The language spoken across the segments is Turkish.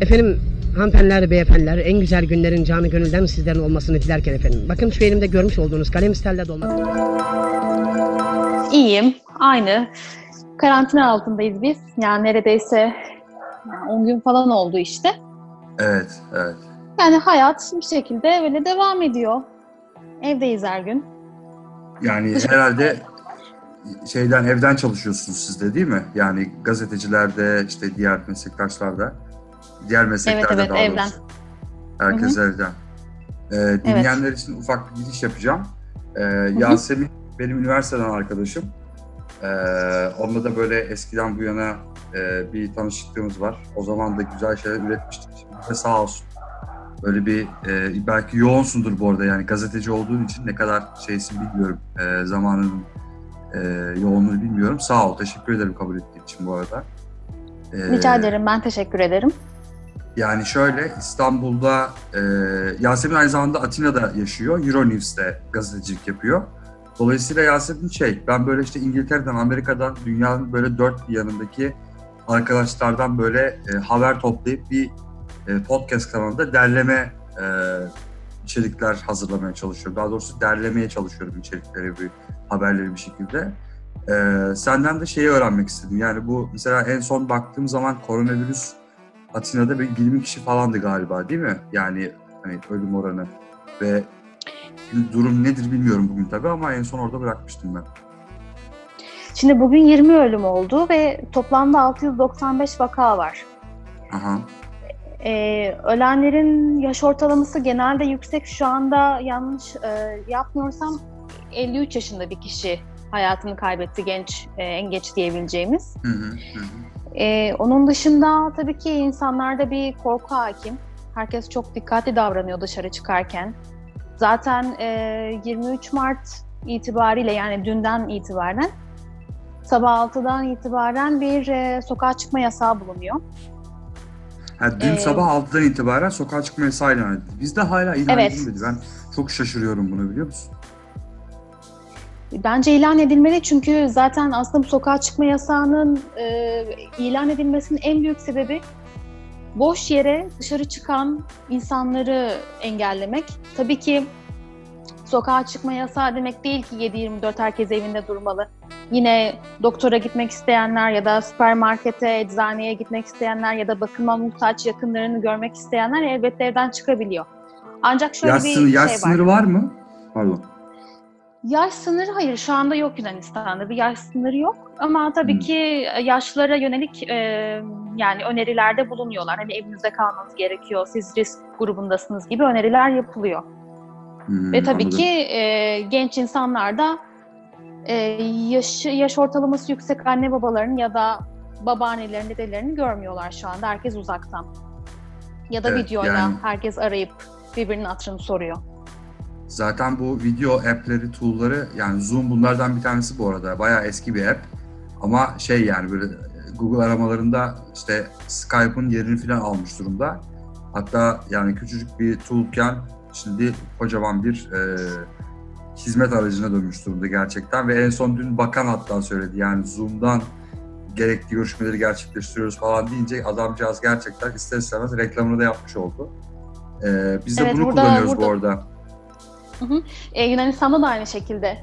Efendim hanımefendiler, beyefendiler en güzel günlerin canı gönülden sizlerin olmasını dilerken efendim. Bakın şu elimde görmüş olduğunuz kalem stelle dolma. İyiyim. Aynı. Karantina altındayız biz. Yani neredeyse yani 10 gün falan oldu işte. Evet, evet. Yani hayat bir şekilde böyle devam ediyor. Evdeyiz her gün. Yani herhalde şeyden evden çalışıyorsunuz siz de değil mi? Yani gazetecilerde işte diğer meslektaşlarda diğer mesleklerde evet, daha evden. doğrusu. Herkes evden. Ee, dinleyenler için ufak bir giriş yapacağım. Ee, Yasemin benim üniversiteden arkadaşım. Ee, onunla da böyle eskiden bu yana e, bir tanışıklığımız var. O zaman da güzel şeyler üretmiştik. Şimdi de sağ olsun. Böyle bir e, belki yoğunsundur bu arada yani gazeteci olduğun için ne kadar şeysin bilmiyorum. E, zamanın e, yoğunluğunu bilmiyorum. Sağ ol. Teşekkür ederim kabul ettiğin için bu arada. E, Rica ederim. Ben teşekkür ederim. Yani şöyle İstanbul'da e, Yasemin aynı zamanda Atina'da yaşıyor. Euronews'te gazetecilik yapıyor. Dolayısıyla Yasemin şey, ben böyle işte İngiltere'den, Amerika'dan, dünyanın böyle dört yanındaki arkadaşlardan böyle e, haber toplayıp bir e, podcast kanalında derleme e, içerikler hazırlamaya çalışıyorum. Daha doğrusu derlemeye çalışıyorum içerikleri, bir haberleri bir şekilde. E, senden de şeyi öğrenmek istedim. Yani bu mesela en son baktığım zaman koronavirüs Atina'da bir 20 kişi falandı galiba değil mi? Yani hani ölüm oranı ve durum nedir bilmiyorum bugün tabii ama en son orada bırakmıştım ben. Şimdi bugün 20 ölüm oldu ve toplamda 695 vaka var. Aha. Ee, ölenlerin yaş ortalaması genelde yüksek. Şu anda yanlış e, yapmıyorsam 53 yaşında bir kişi hayatını kaybetti genç, e, en geç diyebileceğimiz. Hı hı, hı. Ee, onun dışında tabii ki insanlarda bir korku hakim. Herkes çok dikkatli davranıyor dışarı çıkarken. Zaten e, 23 Mart itibariyle yani dünden itibaren sabah 6'dan itibaren bir e, sokağa çıkma yasağı bulunuyor. Ha, dün Ee, sabah 6'dan itibaren sokağa çıkma yasağı ilan edildi. Bizde hala ilan Evet. edilmedi. Ben çok şaşırıyorum bunu biliyor musun? Bence ilan edilmeli çünkü zaten aslında bu sokağa çıkma yasağının e, ilan edilmesinin en büyük sebebi boş yere dışarı çıkan insanları engellemek. Tabii ki sokağa çıkma yasağı demek değil ki 7-24 herkes evinde durmalı. Yine doktora gitmek isteyenler ya da süpermarkete, eczaneye gitmek isteyenler ya da bakıma muhtaç yakınlarını görmek isteyenler elbette evden çıkabiliyor. Ancak şöyle Yaş, bir yaş şey var. sınırı var mı? Pardon. Yaş sınırı hayır şu anda yok Yunanistan'da bir yaş sınırı yok ama tabii Hmm. ki yaşlara yönelik e, yani önerilerde bulunuyorlar. Hani evinizde kalmanız gerekiyor, siz risk grubundasınız gibi öneriler yapılıyor. Hmm, Ve tabii anladım. ki e, genç insanlar da e, yaş, yaş ortalaması yüksek anne babalarının ya da babaannelerin, dedelerini görmüyorlar şu anda. Herkes uzaktan. Ya da Evet, videoyla yani- herkes arayıp birbirinin hatırını soruyor. Zaten bu video app'leri, tool'ları yani Zoom bunlardan bir tanesi bu arada. Bayağı eski bir app. Ama şey yani böyle Google aramalarında işte Skype'ın yerini falan almış durumda. Hatta yani küçücük bir tool'ken şimdi kocaman bir e, hizmet aracına dönmüş durumda gerçekten. Ve en son dün bakan hatta söyledi yani Zoom'dan gerekli görüşmeleri gerçekleştiriyoruz falan deyince adamcağız gerçekten ister istemez reklamını da yapmış oldu. E, biz de Evet, bunu burada- kullanıyoruz bu burada- arada. E, Yunanistan'da da aynı şekilde.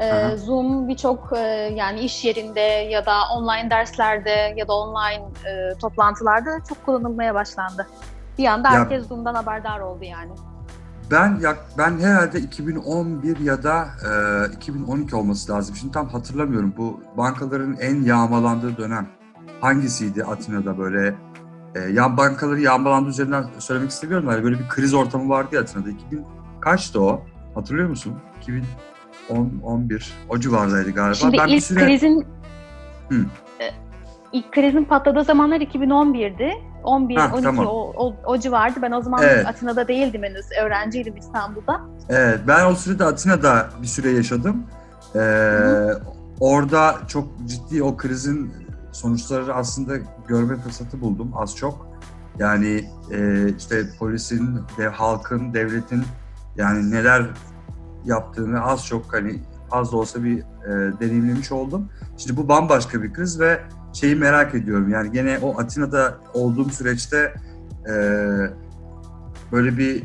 E, Aha. Zoom birçok e, yani iş yerinde ya da online derslerde ya da online e, toplantılarda çok kullanılmaya başlandı. Bir anda Ya- herkes Zoom'dan haberdar oldu yani. Ben ya ben herhalde 2011 ya da e, 2012 olması lazım. Şimdi tam hatırlamıyorum. Bu bankaların en yağmalandığı dönem hangisiydi Atina'da böyle e, ya bankaları yağmalandığı üzerinden söylemek istemiyorum. Yani böyle bir kriz ortamı vardı ya Atina'da. 2000 kaçtı o? Hatırlıyor musun? 2010 11 o civardaydı galiba. Şimdi ben bir ilk süre krizin Hı. e, ilk krizin patladığı zamanlar 2011'di. 11, Ha, 12 tamam. o, o, o civardı. Ben o zaman Evet. Atina'da değildim henüz. Öğrenciydim İstanbul'da. Evet, ben o sırada Atina'da bir süre yaşadım. Ee, hı. orada çok ciddi o krizin sonuçları aslında görme fırsatı buldum az çok. Yani e, işte polisin, de, halkın, devletin yani neler yaptığını az çok hani az da olsa bir e, deneyimlemiş oldum. Şimdi bu bambaşka bir kriz ve şeyi merak ediyorum yani gene o Atina'da olduğum süreçte e, böyle bir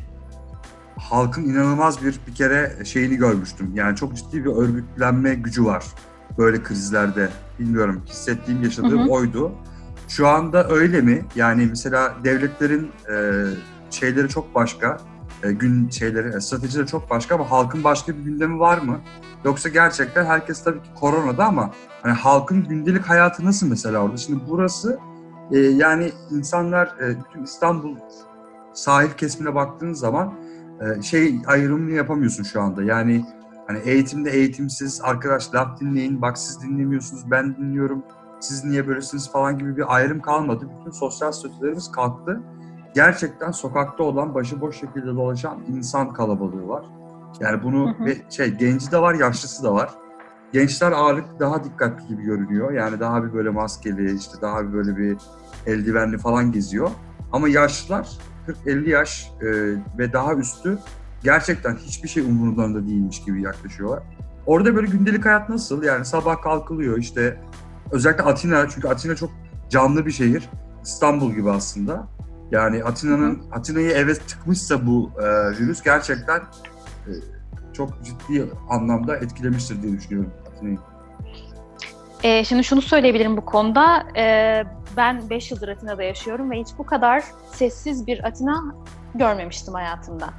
halkın inanılmaz bir bir kere şeyini görmüştüm. Yani çok ciddi bir örgütlenme gücü var böyle krizlerde. Bilmiyorum hissettiğim, yaşadığım Hı hı. oydu. Şu anda öyle mi? Yani mesela devletlerin e, şeyleri çok başka, e, gün şeyleri, e, stratejileri çok başka ama halkın başka bir gündemi var mı? Yoksa gerçekten herkes tabii ki koronada ama hani halkın gündelik hayatı nasıl mesela orada? Şimdi burası e, yani insanlar e, bütün İstanbul sahil kesimine baktığın zaman e, şey ayrımını yapamıyorsun şu anda. Yani hani eğitimde eğitimsiz arkadaş laf dinleyin bak siz dinlemiyorsunuz ben dinliyorum siz niye böylesiniz falan gibi bir ayrım kalmadı. Bütün sosyal statülerimiz kalktı. Gerçekten sokakta olan başıboş şekilde dolaşan insan kalabalığı var. Yani bunu Hı hı. ve şey genci de var, yaşlısı da var. Gençler ağırlık daha dikkatli gibi görünüyor. Yani daha bir böyle maskeli, işte daha bir böyle bir eldivenli falan geziyor. Ama yaşlılar 40-50 yaş e, ve daha üstü gerçekten hiçbir şey umurlarında değilmiş gibi yaklaşıyorlar. Orada böyle gündelik hayat nasıl? Yani sabah kalkılıyor işte özellikle Atina çünkü Atina çok canlı bir şehir. İstanbul gibi aslında. Yani Atina'nın Atina'yı eve tıkmışsa bu e, virüs gerçekten e, çok ciddi anlamda etkilemiştir diye düşünüyorum Atina'yı. Ee, şimdi şunu söyleyebilirim bu konuda. Ee, ben 5 yıldır Atina'da yaşıyorum ve hiç bu kadar sessiz bir Atina görmemiştim hayatımda.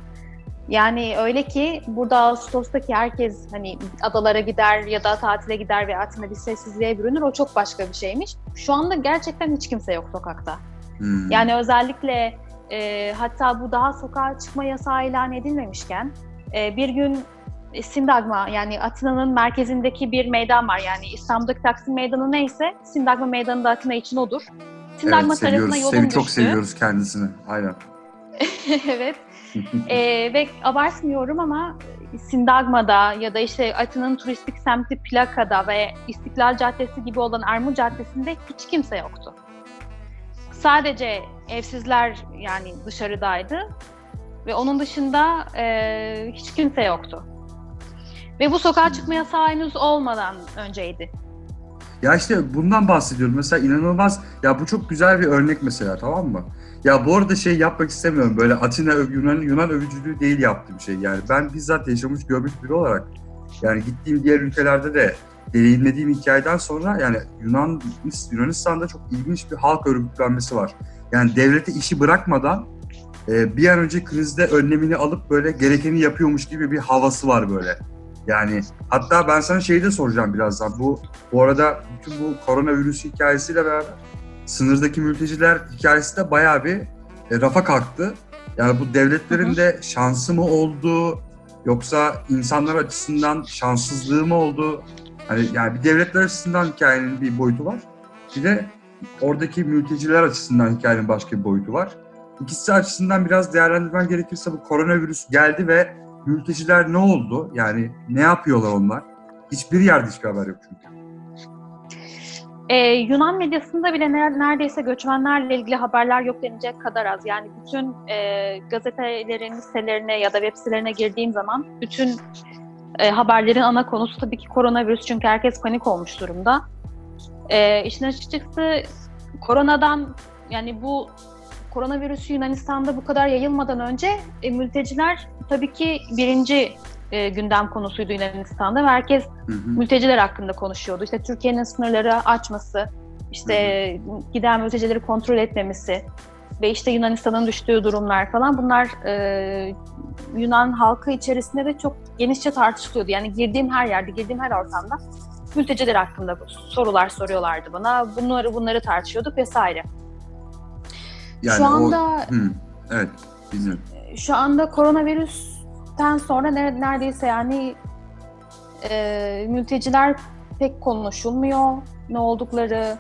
Yani öyle ki burada Ağustos'taki herkes hani adalara gider ya da tatile gider ve Atina bir sessizliğe bürünür. O çok başka bir şeymiş. Şu anda gerçekten hiç kimse yok sokakta. Hmm. Yani özellikle e, hatta bu daha sokağa çıkma yasağı ilan edilmemişken e, bir gün Sindagma yani Atina'nın merkezindeki bir meydan var. Yani İstanbul'daki Taksim Meydanı neyse Sindagma Meydanı da Atina için odur. Sindagma evet, tarafına yolum Sevi, düştü. çok seviyoruz kendisini. Aynen. evet. E, ve abartmıyorum ama Sindagma'da ya da işte Atina'nın turistik semti Plaka'da ve İstiklal Caddesi gibi olan Ermul Caddesi'nde hiç kimse yoktu. Sadece evsizler yani dışarıdaydı ve onun dışında e, hiç kimse yoktu. Ve bu sokağa çıkma yasağı henüz olmadan önceydi. Ya işte bundan bahsediyorum. Mesela inanılmaz. Ya bu çok güzel bir örnek mesela tamam mı? Ya bu arada şey yapmak istemiyorum. Böyle Atina Yunan, Yunan övücülüğü değil yaptığım şey. Yani ben bizzat yaşamış görmüş biri olarak yani gittiğim diğer ülkelerde de deneyimlediğim hikayeden sonra yani Yunan Yunanistan'da çok ilginç bir halk örgütlenmesi var. Yani devlete işi bırakmadan e, bir an önce krizde önlemini alıp böyle gerekeni yapıyormuş gibi bir havası var böyle. Yani hatta ben sana şeyi de soracağım birazdan. Bu bu arada bütün bu koronavirüs hikayesiyle beraber sınırdaki mülteciler hikayesi de bayağı bir e, rafa kalktı. Yani bu devletlerin de şansı mı oldu yoksa insanlar açısından şanssızlığı mı oldu? Hani yani bir devletler açısından hikayenin bir boyutu var. Bir de oradaki mülteciler açısından hikayenin başka bir boyutu var. İkisi açısından biraz değerlendirmen gerekirse bu koronavirüs geldi ve mülteciler ne oldu? Yani ne yapıyorlar onlar? Hiçbir yerde hiçbir haber yok çünkü. Ee, Yunan medyasında bile ne- neredeyse göçmenlerle ilgili haberler yok denilecek kadar az. Yani bütün e, gazetelerin sitelerine ya da web sitelerine girdiğim zaman bütün e, haberlerin ana konusu tabii ki koronavirüs çünkü herkes panik olmuş durumda. E, işin açıkçası koronadan yani bu koronavirüsü Yunanistan'da bu kadar yayılmadan önce e, mülteciler tabii ki birinci e, gündem konusuydu Yunanistan'da ve herkes Hı hı. mülteciler hakkında konuşuyordu. İşte Türkiye'nin sınırları açması, işte giden mültecileri kontrol etmemesi ve işte Yunanistan'ın düştüğü durumlar falan bunlar e, Yunan halkı içerisinde de çok genişçe tartışılıyordu. Yani girdiğim her yerde, girdiğim her ortamda mülteciler hakkında sorular soruyorlardı bana. Bunları bunları tartışıyorduk vesaire. Yani Şu o- anda Hı, evet, bilmiyorum. şu anda koronavirüsten sonra ne- neredeyse yani e, mülteciler pek konuşulmuyor. Ne oldukları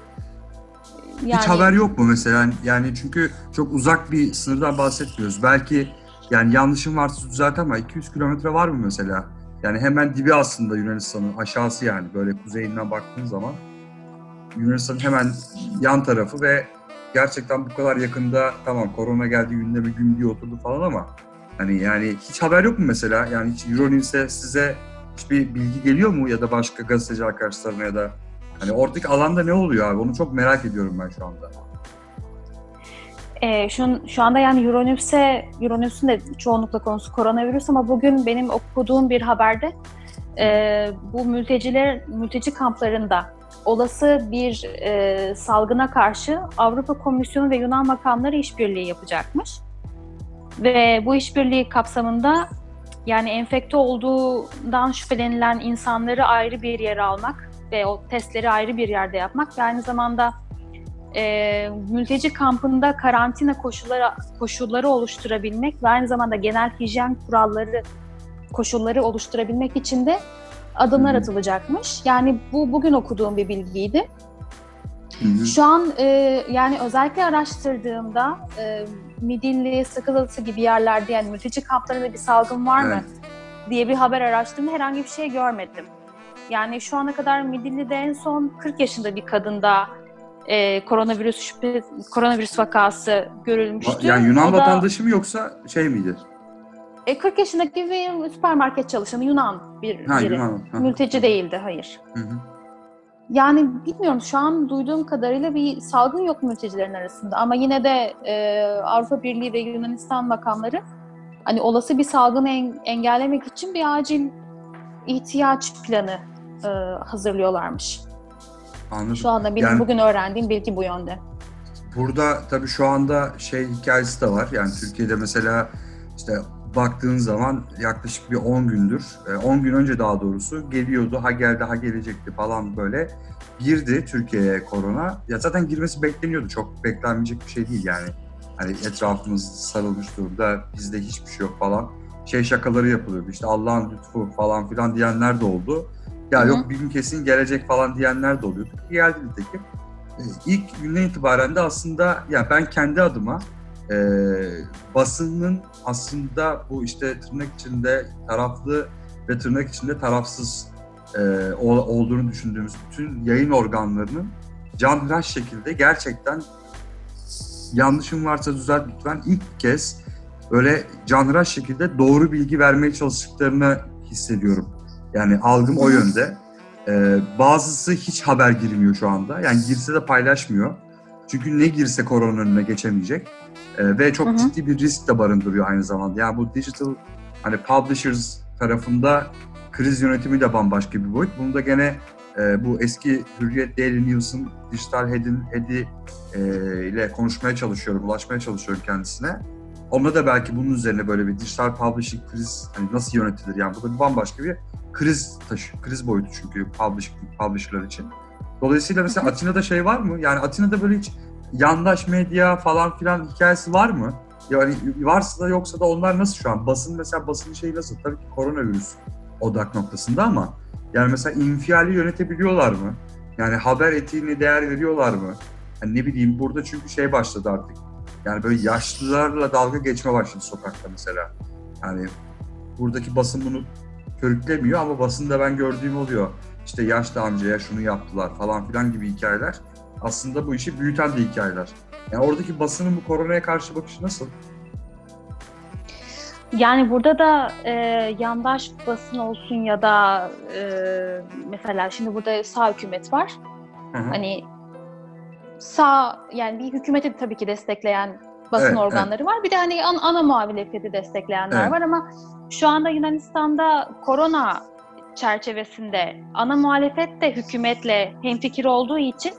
yani Hiç haber yok mu mesela? Yani çünkü çok uzak bir sınırdan bahsetmiyoruz. Belki yani yanlışım varsa düzelt ama 200 kilometre var mı mesela? Yani hemen dibi aslında Yunanistan'ın aşağısı yani böyle kuzeyinden baktığın zaman Yunanistan'ın hemen yan tarafı ve gerçekten bu kadar yakında tamam korona geldi gündeme gün diye oturdu falan ama hani yani hiç haber yok mu mesela? Yani hiç Euronews'e size hiçbir bilgi geliyor mu ya da başka gazeteci arkadaşlarına ya da hani oradaki alanda ne oluyor abi? Onu çok merak ediyorum ben şu anda. E, şu, şu anda yani Euronews'e, Euronews'un de çoğunlukla konusu koronavirüs ama bugün benim okuduğum bir haberde e, bu mülteciler, mülteci kamplarında olası bir e, salgına karşı Avrupa Komisyonu ve Yunan makamları işbirliği yapacakmış. Ve bu işbirliği kapsamında yani enfekte olduğundan şüphelenilen insanları ayrı bir yere almak ve o testleri ayrı bir yerde yapmak ve aynı zamanda e, mülteci kampında karantina koşulları koşulları oluşturabilmek ve aynı zamanda genel hijyen kuralları koşulları oluşturabilmek için de adımlar Hı hı. atılacakmış. Yani bu bugün okuduğum bir bilgiydi. Hı hı. Şu an e, yani özellikle araştırdığımda e, Midilli, Sakılalısı gibi yerlerde yani mülteci kamplarında bir salgın var mı Evet. diye bir haber araştırdığımda herhangi bir şey görmedim. Yani şu ana kadar Midilli'de en son 40 yaşında bir kadında e, koronavirüs şüphe, koronavirüs vakası görülmüştü. Yani Yunan O da, vatandaşı mı yoksa şey miydi? E, 40 yaşındaki bir süpermarket çalışanı Yunan bir Ha biri. Yunan. Ha. Mülteci değildi, hayır. Hı hı. Yani bilmiyorum şu an duyduğum kadarıyla bir salgın yok mültecilerin arasında ama yine de e, Avrupa Birliği ve Yunanistan makamları hani olası bir salgını en- engellemek için bir acil ihtiyaç planı e, hazırlıyorlarmış. Anladım. Şu anda benim Yani- bugün öğrendiğim bilgi bu yönde. Burada tabii şu anda şey hikayesi de var. Yani Türkiye'de mesela işte baktığın zaman yaklaşık bir 10 gündür, e, 10 gün önce daha doğrusu geliyordu, ha geldi, ha gelecekti falan böyle. Girdi Türkiye'ye korona. Ya zaten girmesi bekleniyordu. Çok beklenmeyecek bir şey değil yani. Hani etrafımız sarılmış durumda, bizde hiçbir şey yok falan. Şey şakaları yapılıyordu işte Allah'ın lütfu falan filan diyenler de oldu. Ya yok bir gün kesin gelecek falan diyenler de oluyordu. Geldi nitekim. E, ilk günden itibaren de aslında ya ben kendi adıma e, basının aslında bu işte tırnak içinde taraflı ve tırnak içinde tarafsız e, ol- olduğunu düşündüğümüz bütün yayın organlarının canhıraş şekilde gerçekten yanlışım varsa düzelt lütfen ilk kez böyle canhıraş şekilde doğru bilgi vermeye çalıştıklarını hissediyorum. Yani algım o yönde. Ee, bazısı hiç haber girmiyor şu anda. Yani girse de paylaşmıyor. Çünkü ne girse korona önüne geçemeyecek. Ee, ve çok Hı hı. ciddi bir risk de barındırıyor aynı zamanda. Yani bu digital hani publishers tarafında kriz yönetimi de bambaşka bir boyut. Bunu da gene e, bu eski Hürriyet Daily News'un dijital head'in head'i e, ile konuşmaya çalışıyorum, ulaşmaya çalışıyorum kendisine. Onunla da belki bunun üzerine böyle bir dijital publishing kriz hani nasıl yönetilir yani bu da bir bambaşka bir kriz taşı, kriz boyutu çünkü publishing, publisher'lar için. Dolayısıyla mesela Atina'da şey var mı? Yani Atina'da böyle hiç yandaş medya falan filan hikayesi var mı? Yani varsa da yoksa da onlar nasıl şu an? Basın mesela basın şeyi nasıl? Tabii ki koronavirüs odak noktasında ama yani mesela infiali yönetebiliyorlar mı? Yani haber etiğine değer veriyorlar mı? Hani ne bileyim burada çünkü şey başladı artık. Yani böyle yaşlılarla dalga geçme başladı sokakta mesela. Yani buradaki basın bunu körüklemiyor ama basında ben gördüğüm oluyor. İşte yaşlı amcaya şunu yaptılar falan filan gibi hikayeler. Aslında bu işi büyüten de hikayeler. Yani oradaki basının bu koronaya karşı bakışı nasıl? Yani burada da e, yandaş basın olsun ya da e, mesela şimdi burada sağ hükümet var. Hı hı. Hani sağ yani bir hükümeti tabii ki destekleyen basın Evet, organları var. Bir de hani an- ana muhalefeti destekleyenler Evet. var ama şu anda Yunanistan'da korona çerçevesinde ana muhalefet de hükümetle hemfikir olduğu için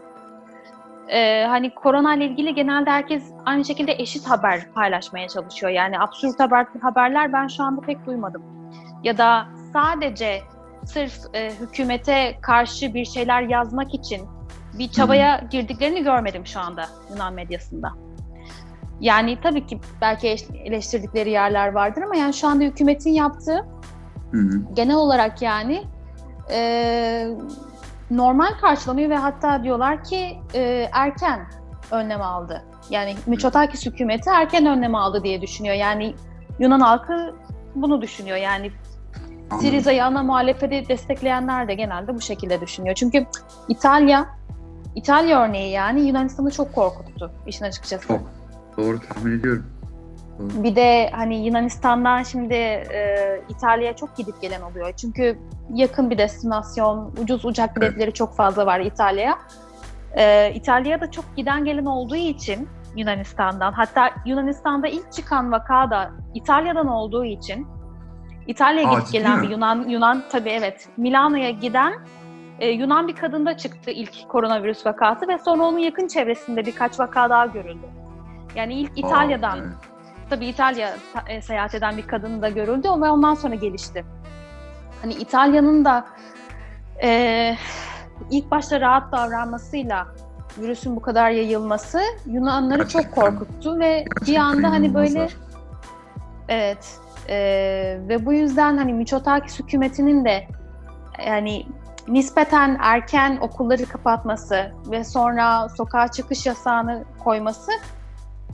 e, hani korona ile ilgili genelde herkes aynı şekilde eşit haber paylaşmaya çalışıyor. Yani absürt haber, haberler ben şu anda pek duymadım. Ya da sadece sırf e, hükümete karşı bir şeyler yazmak için bir çabaya girdiklerini görmedim şu anda Yunan medyasında. Yani tabii ki belki eş- eleştirdikleri yerler vardır ama yani şu anda hükümetin yaptığı hı. genel olarak yani e, normal karşılanıyor ve hatta diyorlar ki e, erken önlem aldı. Yani Mitsotakis hükümeti erken önlem aldı diye düşünüyor. Yani Yunan halkı bunu düşünüyor. Yani Anladım. Siriza'yı ana muhalefeti destekleyenler de genelde bu şekilde düşünüyor. Çünkü İtalya, İtalya örneği yani Yunanistan'ı çok korkuttu işin açıkçası. Çok. Doğru tahmin ediyorum. Bir de hani Yunanistan'dan şimdi e, İtalya'ya çok gidip gelen oluyor. Çünkü yakın bir destinasyon, ucuz uçak biletleri çok fazla var İtalya'ya. E, İtalya'ya da çok giden gelen olduğu için Yunanistan'dan. Hatta Yunanistan'da ilk çıkan vaka da İtalya'dan olduğu için İtalya'ya gidip gelen mi? bir Yunan Yunan tabii evet Milano'ya giden e, Yunan bir kadında çıktı ilk koronavirüs vakası ve sonra onun yakın çevresinde birkaç vaka daha görüldü. Yani ilk İtalya'dan evet. tabii İtalya e, seyahat eden bir kadın da görüldü ve ondan sonra gelişti. Hani İtalya'nın da e, ilk başta rahat davranmasıyla virüsün bu kadar yayılması Yunanları çok korkuttu ve bir anda hani böyle evet e, ve bu yüzden hani Mitsotakis hükümetinin de yani nispeten erken okulları kapatması ve sonra sokağa çıkış yasağını koyması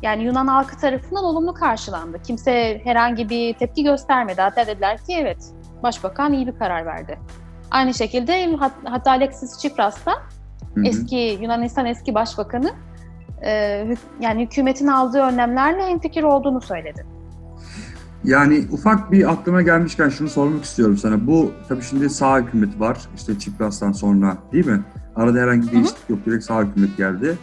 yani Yunan halkı tarafından olumlu karşılandı. Kimse herhangi bir tepki göstermedi. Hatta dediler ki evet başbakan iyi bir karar verdi. Aynı şekilde hat- hatta Alexis Tsipras da eski Yunanistan eski başbakanı yani hükümetin aldığı önlemlerle hemfikir olduğunu söyledi. Yani ufak bir aklıma gelmişken şunu sormak istiyorum sana. Bu tabii şimdi sağ hükümeti var. İşte Çipras'tan sonra değil mi? Arada herhangi bir değişiklik yok. Direkt sağ hükümet geldi.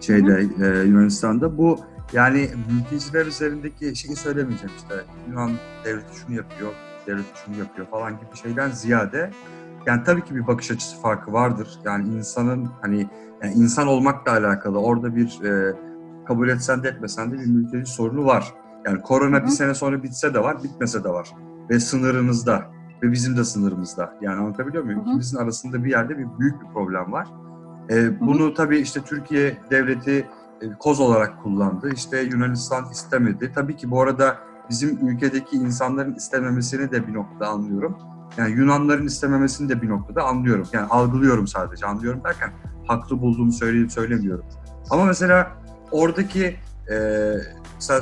Şeyde e, Yunanistan'da. Bu yani mülteciler üzerindeki şeyi söylemeyeceğim işte. Yunan devleti şunu yapıyor, devleti şunu yapıyor falan gibi şeyden ziyade yani tabii ki bir bakış açısı farkı vardır. Yani insanın hani yani insan olmakla alakalı orada bir e, kabul etsen de etmesen de bir mülteci sorunu var. Yani korona Hı hı. bir sene sonra bitse de var, bitmese de var. Ve sınırınızda ve bizim de sınırımızda. Yani anlatabiliyor muyum? Hı hı. İkimizin arasında bir yerde bir büyük bir problem var. Ee, bunu tabii işte Türkiye devleti e, koz olarak kullandı. İşte Yunanistan istemedi. Tabii ki bu arada bizim ülkedeki insanların istememesini de bir noktada anlıyorum. Yani Yunanların istememesini de bir noktada anlıyorum. Yani algılıyorum sadece. Anlıyorum derken haklı bulduğumu söyleyip söylemiyorum. Ama mesela oradaki e, mesela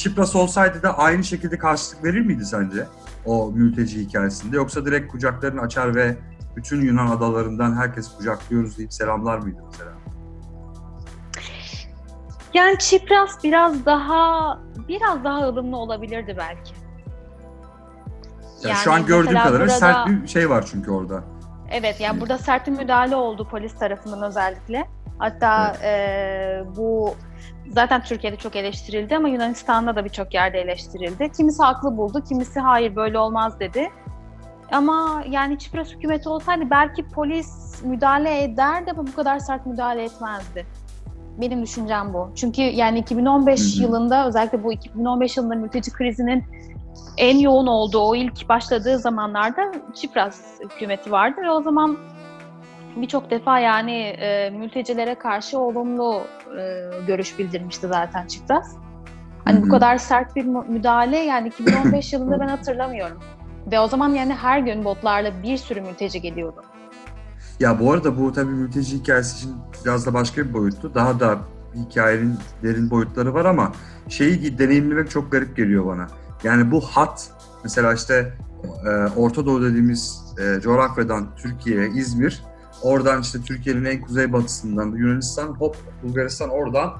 Çipras olsaydı da aynı şekilde karşılık verir miydi sence o mülteci hikayesinde? Yoksa direkt kucaklarını açar ve bütün Yunan adalarından herkes kucaklıyoruz deyip selamlar mıydı mesela? Yani Çipras biraz daha biraz daha ılımlı olabilirdi belki. Yani şu an gördüğüm kadarıyla burada- sert bir şey var çünkü orada. Evet yani burada sert bir müdahale oldu polis tarafından özellikle. Hatta eee, bu zaten Türkiye'de çok eleştirildi ama Yunanistan'da da birçok yerde eleştirildi. Kimisi haklı buldu, kimisi hayır böyle olmaz dedi. Ama yani Çipras hükümeti olsaydı belki polis müdahale ederdi ama bu kadar sert müdahale etmezdi. Benim düşüncem bu. Çünkü yani 2015 Hı hı. yılında özellikle bu 2015 yılında mülteci krizinin en yoğun olduğu, o ilk başladığı zamanlarda Çipras hükümeti vardı ve o zaman birçok defa yani e, mültecilere karşı olumlu e, görüş bildirmişti zaten Çipras. Hani Hı bu kadar sert bir müdahale yani 2015 yılında ben hatırlamıyorum. Ve o zaman yani her gün botlarla bir sürü mülteci geliyordu. Ya bu arada bu tabii mülteci hikayesi için biraz da başka bir boyuttu. Daha da hikayenin derin boyutları var ama şeyi deneyimlemek çok garip geliyor bana. Yani bu hat mesela işte e, Orta Doğu dediğimiz e, coğrafyadan Türkiye, İzmir, oradan işte Türkiye'nin en kuzeybatısından Yunanistan, hop Bulgaristan oradan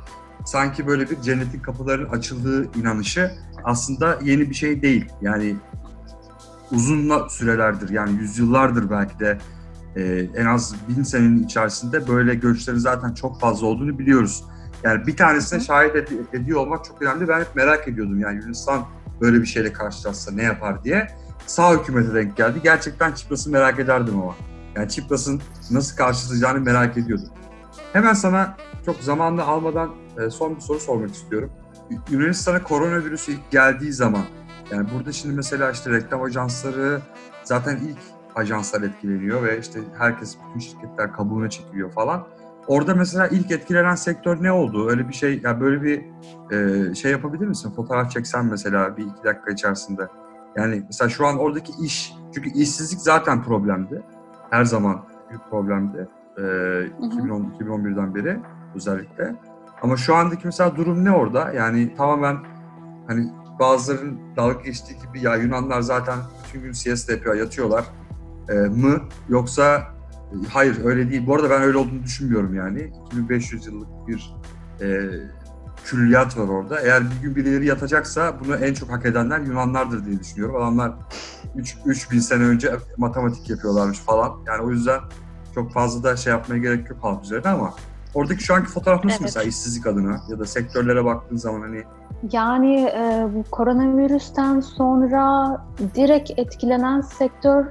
sanki böyle bir cennetin kapılarının açıldığı inanışı aslında yeni bir şey değil. Yani uzun sürelerdir yani yüzyıllardır belki de e, en az bin senenin içerisinde böyle göçlerin zaten çok fazla olduğunu biliyoruz. Yani bir tanesine şahit ed- ediyor olmak çok önemli. Ben hep merak ediyordum yani Yunanistan böyle bir şeyle karşılaşsa ne yapar diye. Sağ hükümete denk geldi. Gerçekten Çipras'ı merak ederdim ama. Yani Çipras'ın nasıl karşılayacağını merak ediyordum. Hemen sana çok zamanla almadan e, son bir soru sormak istiyorum. Yunanistan'a koronavirüsü ilk geldiği zaman yani burada şimdi mesela işte reklam ajansları zaten ilk ajanslar etkileniyor ve işte herkes bütün şirketler kabuğuna çekiliyor falan. Orada mesela ilk etkilenen sektör ne oldu? Öyle bir şey, yani böyle bir e, şey yapabilir misin? Fotoğraf çeksen mesela bir iki dakika içerisinde. Yani mesela şu an oradaki iş, çünkü işsizlik zaten problemdi. Her zaman büyük problemdi. E, 2010, 2011'den beri özellikle. Ama şu andaki mesela durum ne orada? Yani tamamen hani bazıların dalga geçtiği gibi ya Yunanlar zaten bütün gün siesta yapıyor, yatıyorlar e, mı? Yoksa hayır öyle değil. Bu arada ben öyle olduğunu düşünmüyorum yani. 2500 yıllık bir e, külliyat var orada. Eğer bir gün birileri yatacaksa bunu en çok hak edenler Yunanlardır diye düşünüyorum. Adamlar 3 3000 sene önce matematik yapıyorlarmış falan. Yani o yüzden çok fazla da şey yapmaya gerek yok halk üzerine ama Oradaki şu anki fotoğraf nasıl Evet. mesela işsizlik adına ya da sektörlere baktığın zaman hani Yani e, bu koronavirüsten sonra direkt etkilenen sektör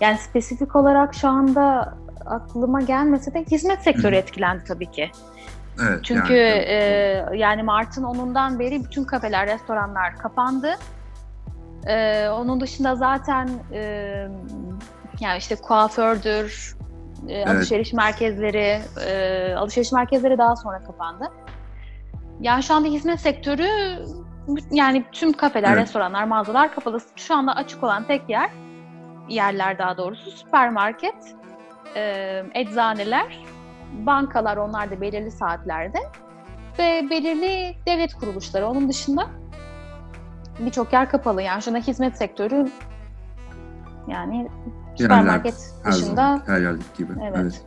yani spesifik olarak şu anda aklıma gelmese de hizmet sektörü etkilendi tabii ki. Evet Çünkü yani, e, yani Mart'ın 10'undan beri bütün kafeler, restoranlar kapandı. E, onun dışında zaten e, yani işte kuafördür, e, alışveriş merkezleri, e, alışveriş merkezleri daha sonra kapandı. Yani şu anda hizmet sektörü yani tüm kafeler, Evet. restoranlar, mağazalar kapalı. Şu anda açık olan tek yer, yerler daha doğrusu süpermarket, e, eczaneler, bankalar onlar da belirli saatlerde ve belirli devlet kuruluşları. Onun dışında birçok yer kapalı. Yani şu hizmet sektörü yani süpermarket her dışında her yerdeki gibi. Evet. Evet.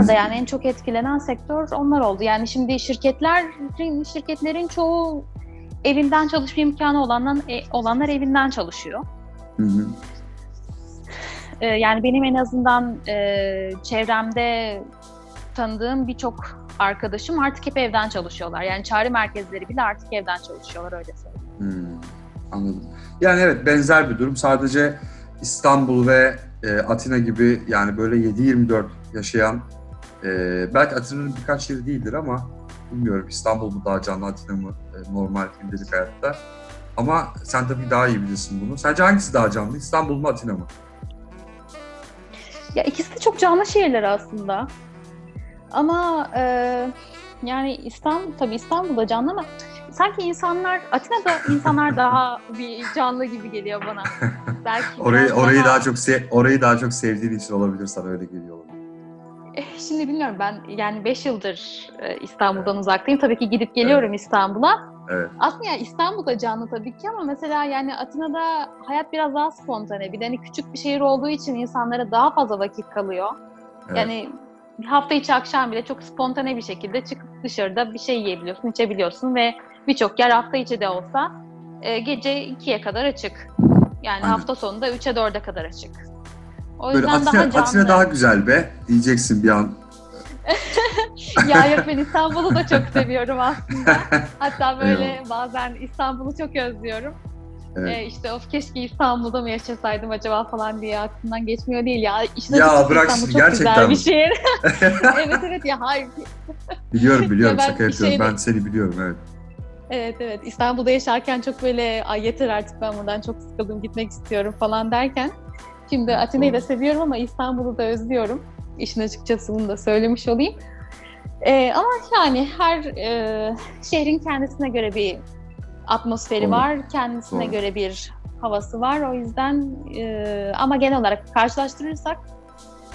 Orada yani en çok etkilenen sektör onlar oldu. Yani şimdi şirketlerin şirketlerin çoğu evinden çalışma imkanı olanlar, olanlar evinden çalışıyor. Hı hı. Ee, yani benim en azından e, çevremde tanıdığım birçok arkadaşım artık hep evden çalışıyorlar. Yani çağrı merkezleri bile artık evden çalışıyorlar öyle söyleyeyim. Hmm, anladım. Yani evet benzer bir durum. Sadece İstanbul ve e, Atina gibi yani böyle 7-24 yaşayan e, belki Atina'nın birkaç yeri değildir ama bilmiyorum İstanbul mu daha canlı Atina mı e, normal gündelik hayatta. Ama sen tabii daha iyi bilirsin bunu. Sence hangisi daha canlı? İstanbul mu Atina mı? Ya ikisi de çok canlı şehirler aslında. Ama e, yani İstanbul tabii İstanbul'da canlı ama sanki insanlar Atina'da insanlar daha bir canlı gibi geliyor bana. Belki Orayı orayı daha çok se- orayı daha çok sevdiğin için olabilir sana öyle geliyor olabilir. Eh, Şimdi bilmiyorum ben yani 5 yıldır e, İstanbul'dan uzaktayım. Tabii ki gidip geliyorum İstanbul'a. Evet. Aslında yani İstanbul'da canlı tabii ki ama mesela yani Atina'da hayat biraz daha spontane. Bir de hani küçük bir şehir olduğu için insanlara daha fazla vakit kalıyor. Evet. Yani hafta içi akşam bile çok spontane bir şekilde çıkıp dışarıda bir şey yiyebiliyorsun, içebiliyorsun ve birçok yer hafta içi de olsa e, gece 2'ye kadar açık. Yani Aynen. hafta sonunda 3'e 4'e kadar açık. O Böyle yüzden Atina, daha canlı. Atina daha güzel be diyeceksin bir an. ya yok ben İstanbul'u da çok seviyorum aslında. Hatta böyle bazen İstanbul'u çok özlüyorum. Evet. Ee, işte of keşke İstanbul'da mı yaşasaydım acaba falan diye aklımdan geçmiyor değil ya. İşin Ya bırak İstanbul çok gerçekten güzel bir şehir. evet evet ya hayır. Biliyorum biliyorum Ya ben şaka yapıyorum. şeyde- Ben seni biliyorum evet. Evet evet İstanbul'da yaşarken çok böyle ay yeter artık ben buradan çok sıkıldım gitmek istiyorum falan derken. Şimdi Atina'yı da seviyorum ama İstanbul'u da özlüyorum. İşin açıkçası bunu da söylemiş olayım. Ee, ama yani her e, şehrin kendisine göre bir atmosferi Doğru. var, kendisine Doğru. göre bir havası var. O yüzden e, ama genel olarak karşılaştırırsak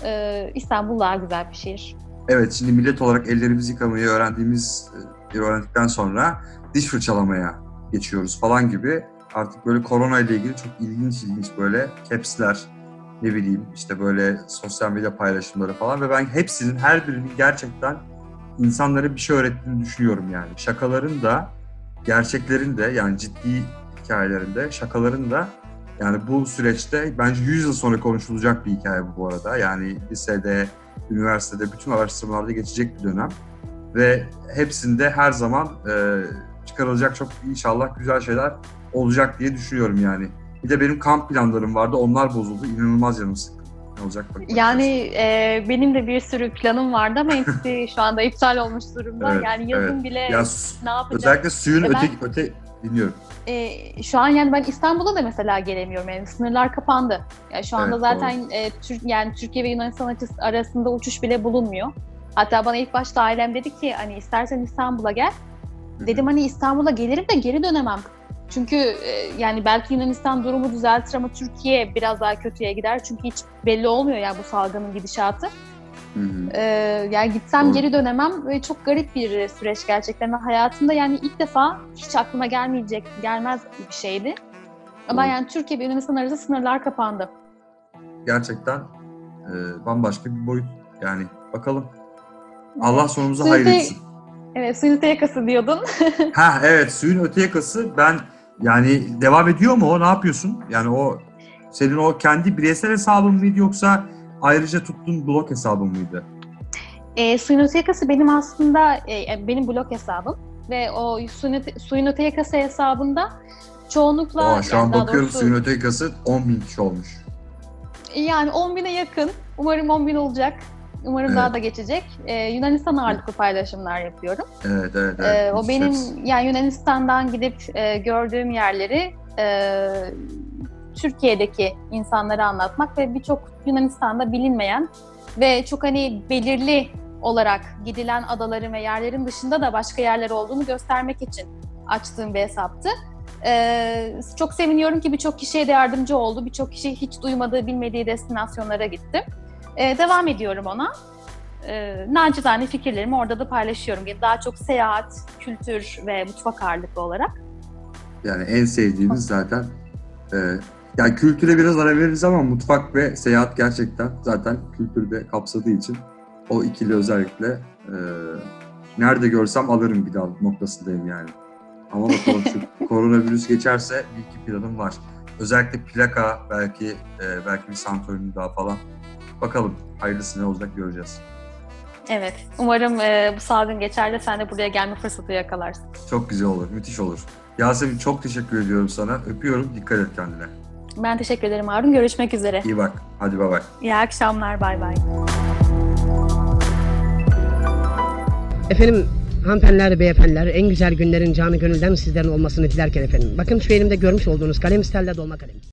e, İstanbul daha güzel bir şehir. Evet şimdi millet olarak ellerimizi yıkamayı öğrendiğimiz e, öğrendikten sonra diş fırçalamaya geçiyoruz falan gibi artık böyle korona ile ilgili çok ilginç ilginç böyle caps'ler ne bileyim işte böyle sosyal medya paylaşımları falan ve ben hepsinin her birinin gerçekten insanlara bir şey öğrettiğini düşünüyorum yani. Şakaların da gerçeklerin de yani ciddi hikayelerinde şakaların da yani bu süreçte bence 100 yıl sonra konuşulacak bir hikaye bu bu arada. Yani lisede, üniversitede bütün araştırmalarda geçecek bir dönem. Ve hepsinde her zaman e, çıkarılacak çok inşallah güzel şeyler olacak diye düşünüyorum yani. Bir de benim kamp planlarım vardı. Onlar bozuldu. İnanılmaz canım sıkkın. Ne olacak bakacağız. Yani e, benim de bir sürü planım vardı ama hepsi şu anda iptal olmuş durumda. Evet, yani yazın bile ya, ne yapacağız? özellikle suyun E ben- öte, öte dinliyorum. E, şu an yani ben İstanbul'a da mesela gelemiyorum. Yani sınırlar kapandı. Yani şu anda Evet, zaten e, Türk yani Türkiye ve Yunanistan arasında uçuş bile bulunmuyor. Hatta bana ilk başta ailem dedi ki hani istersen İstanbul'a gel. Dedim hani İstanbul'a gelirim de geri dönemem. Çünkü e, yani belki Yunanistan durumu düzeltir ama Türkiye biraz daha kötüye gider. Çünkü hiç belli olmuyor yani bu salgının gidişatı. Hı hı. Ee, yani gitsem Doğru. geri dönemem ve çok garip bir süreç gerçekten. Hayatımda yani ilk defa hiç aklıma gelmeyecek, gelmez bir şeydi. Ama Doğru. yani Türkiye ve Yunanistan arasında sınırlar kapandı. Gerçekten e, bambaşka bir boyut. Yani bakalım. Allah sonumuzu Suyun öte- hayretsin. Evet, suyun öte yakası diyordun. Ha evet suyun öte yakası ben yani devam ediyor mu o ne yapıyorsun? Yani o senin o kendi bireysel hesabın mıydı yoksa ayrıca tuttuğun blog hesabın mıydı? E, Suinotekası benim aslında e, benim blog hesabım ve o Suinote- Suinotekası hesabında çoğunlukla Aa, şu an yani bakıyorum doğrusu- suyun ötekası 10 bin kişi olmuş. Yani 10 bine yakın. Umarım 10 bin olacak. Umarım Evet. daha da geçecek. Ee, Yunanistan ağırlıklı paylaşımlar yapıyorum. Evet evet. evet. Ee, o benim yani Yunanistan'dan gidip e, gördüğüm yerleri e, Türkiye'deki insanlara anlatmak ve birçok Yunanistan'da bilinmeyen ve çok hani belirli olarak gidilen adaların ve yerlerin dışında da başka yerler olduğunu göstermek için açtığım bir hesaptı. Ee, çok seviniyorum ki birçok kişiye de yardımcı oldu. Birçok kişi hiç duymadığı, bilmediği destinasyonlara gitti. Ee, devam ediyorum ona. Ee, nacizane fikirlerimi orada da paylaşıyorum. Daha çok seyahat, kültür ve mutfak ağırlıklı olarak. Yani en sevdiğimiz zaten e, yani kültüre biraz ara veririz ama mutfak ve seyahat gerçekten zaten kültürde kapsadığı için o ikili özellikle e, nerede görsem alırım bir dal noktasındayım yani. Ama bakalım şu koronavirüs geçerse bir iki planım var. Özellikle plaka belki e, belki bir Santorini daha falan. Bakalım hayırlısı ne olacak göreceğiz. Evet, umarım e, bu salgın geçer de sen de buraya gelme fırsatı yakalarsın. Çok güzel olur, müthiş olur. Yasemin çok teşekkür ediyorum sana. Öpüyorum. Dikkat et kendine. Ben teşekkür ederim Harun. Görüşmek üzere. İyi bak. Hadi bay bay. İyi akşamlar. Bay bay. Efendim hanımefendiler, beyefendiler en güzel günlerin canı gönülden sizlerin olmasını dilerken efendim. Bakın şu elimde görmüş olduğunuz kalem stelle dolma kalem.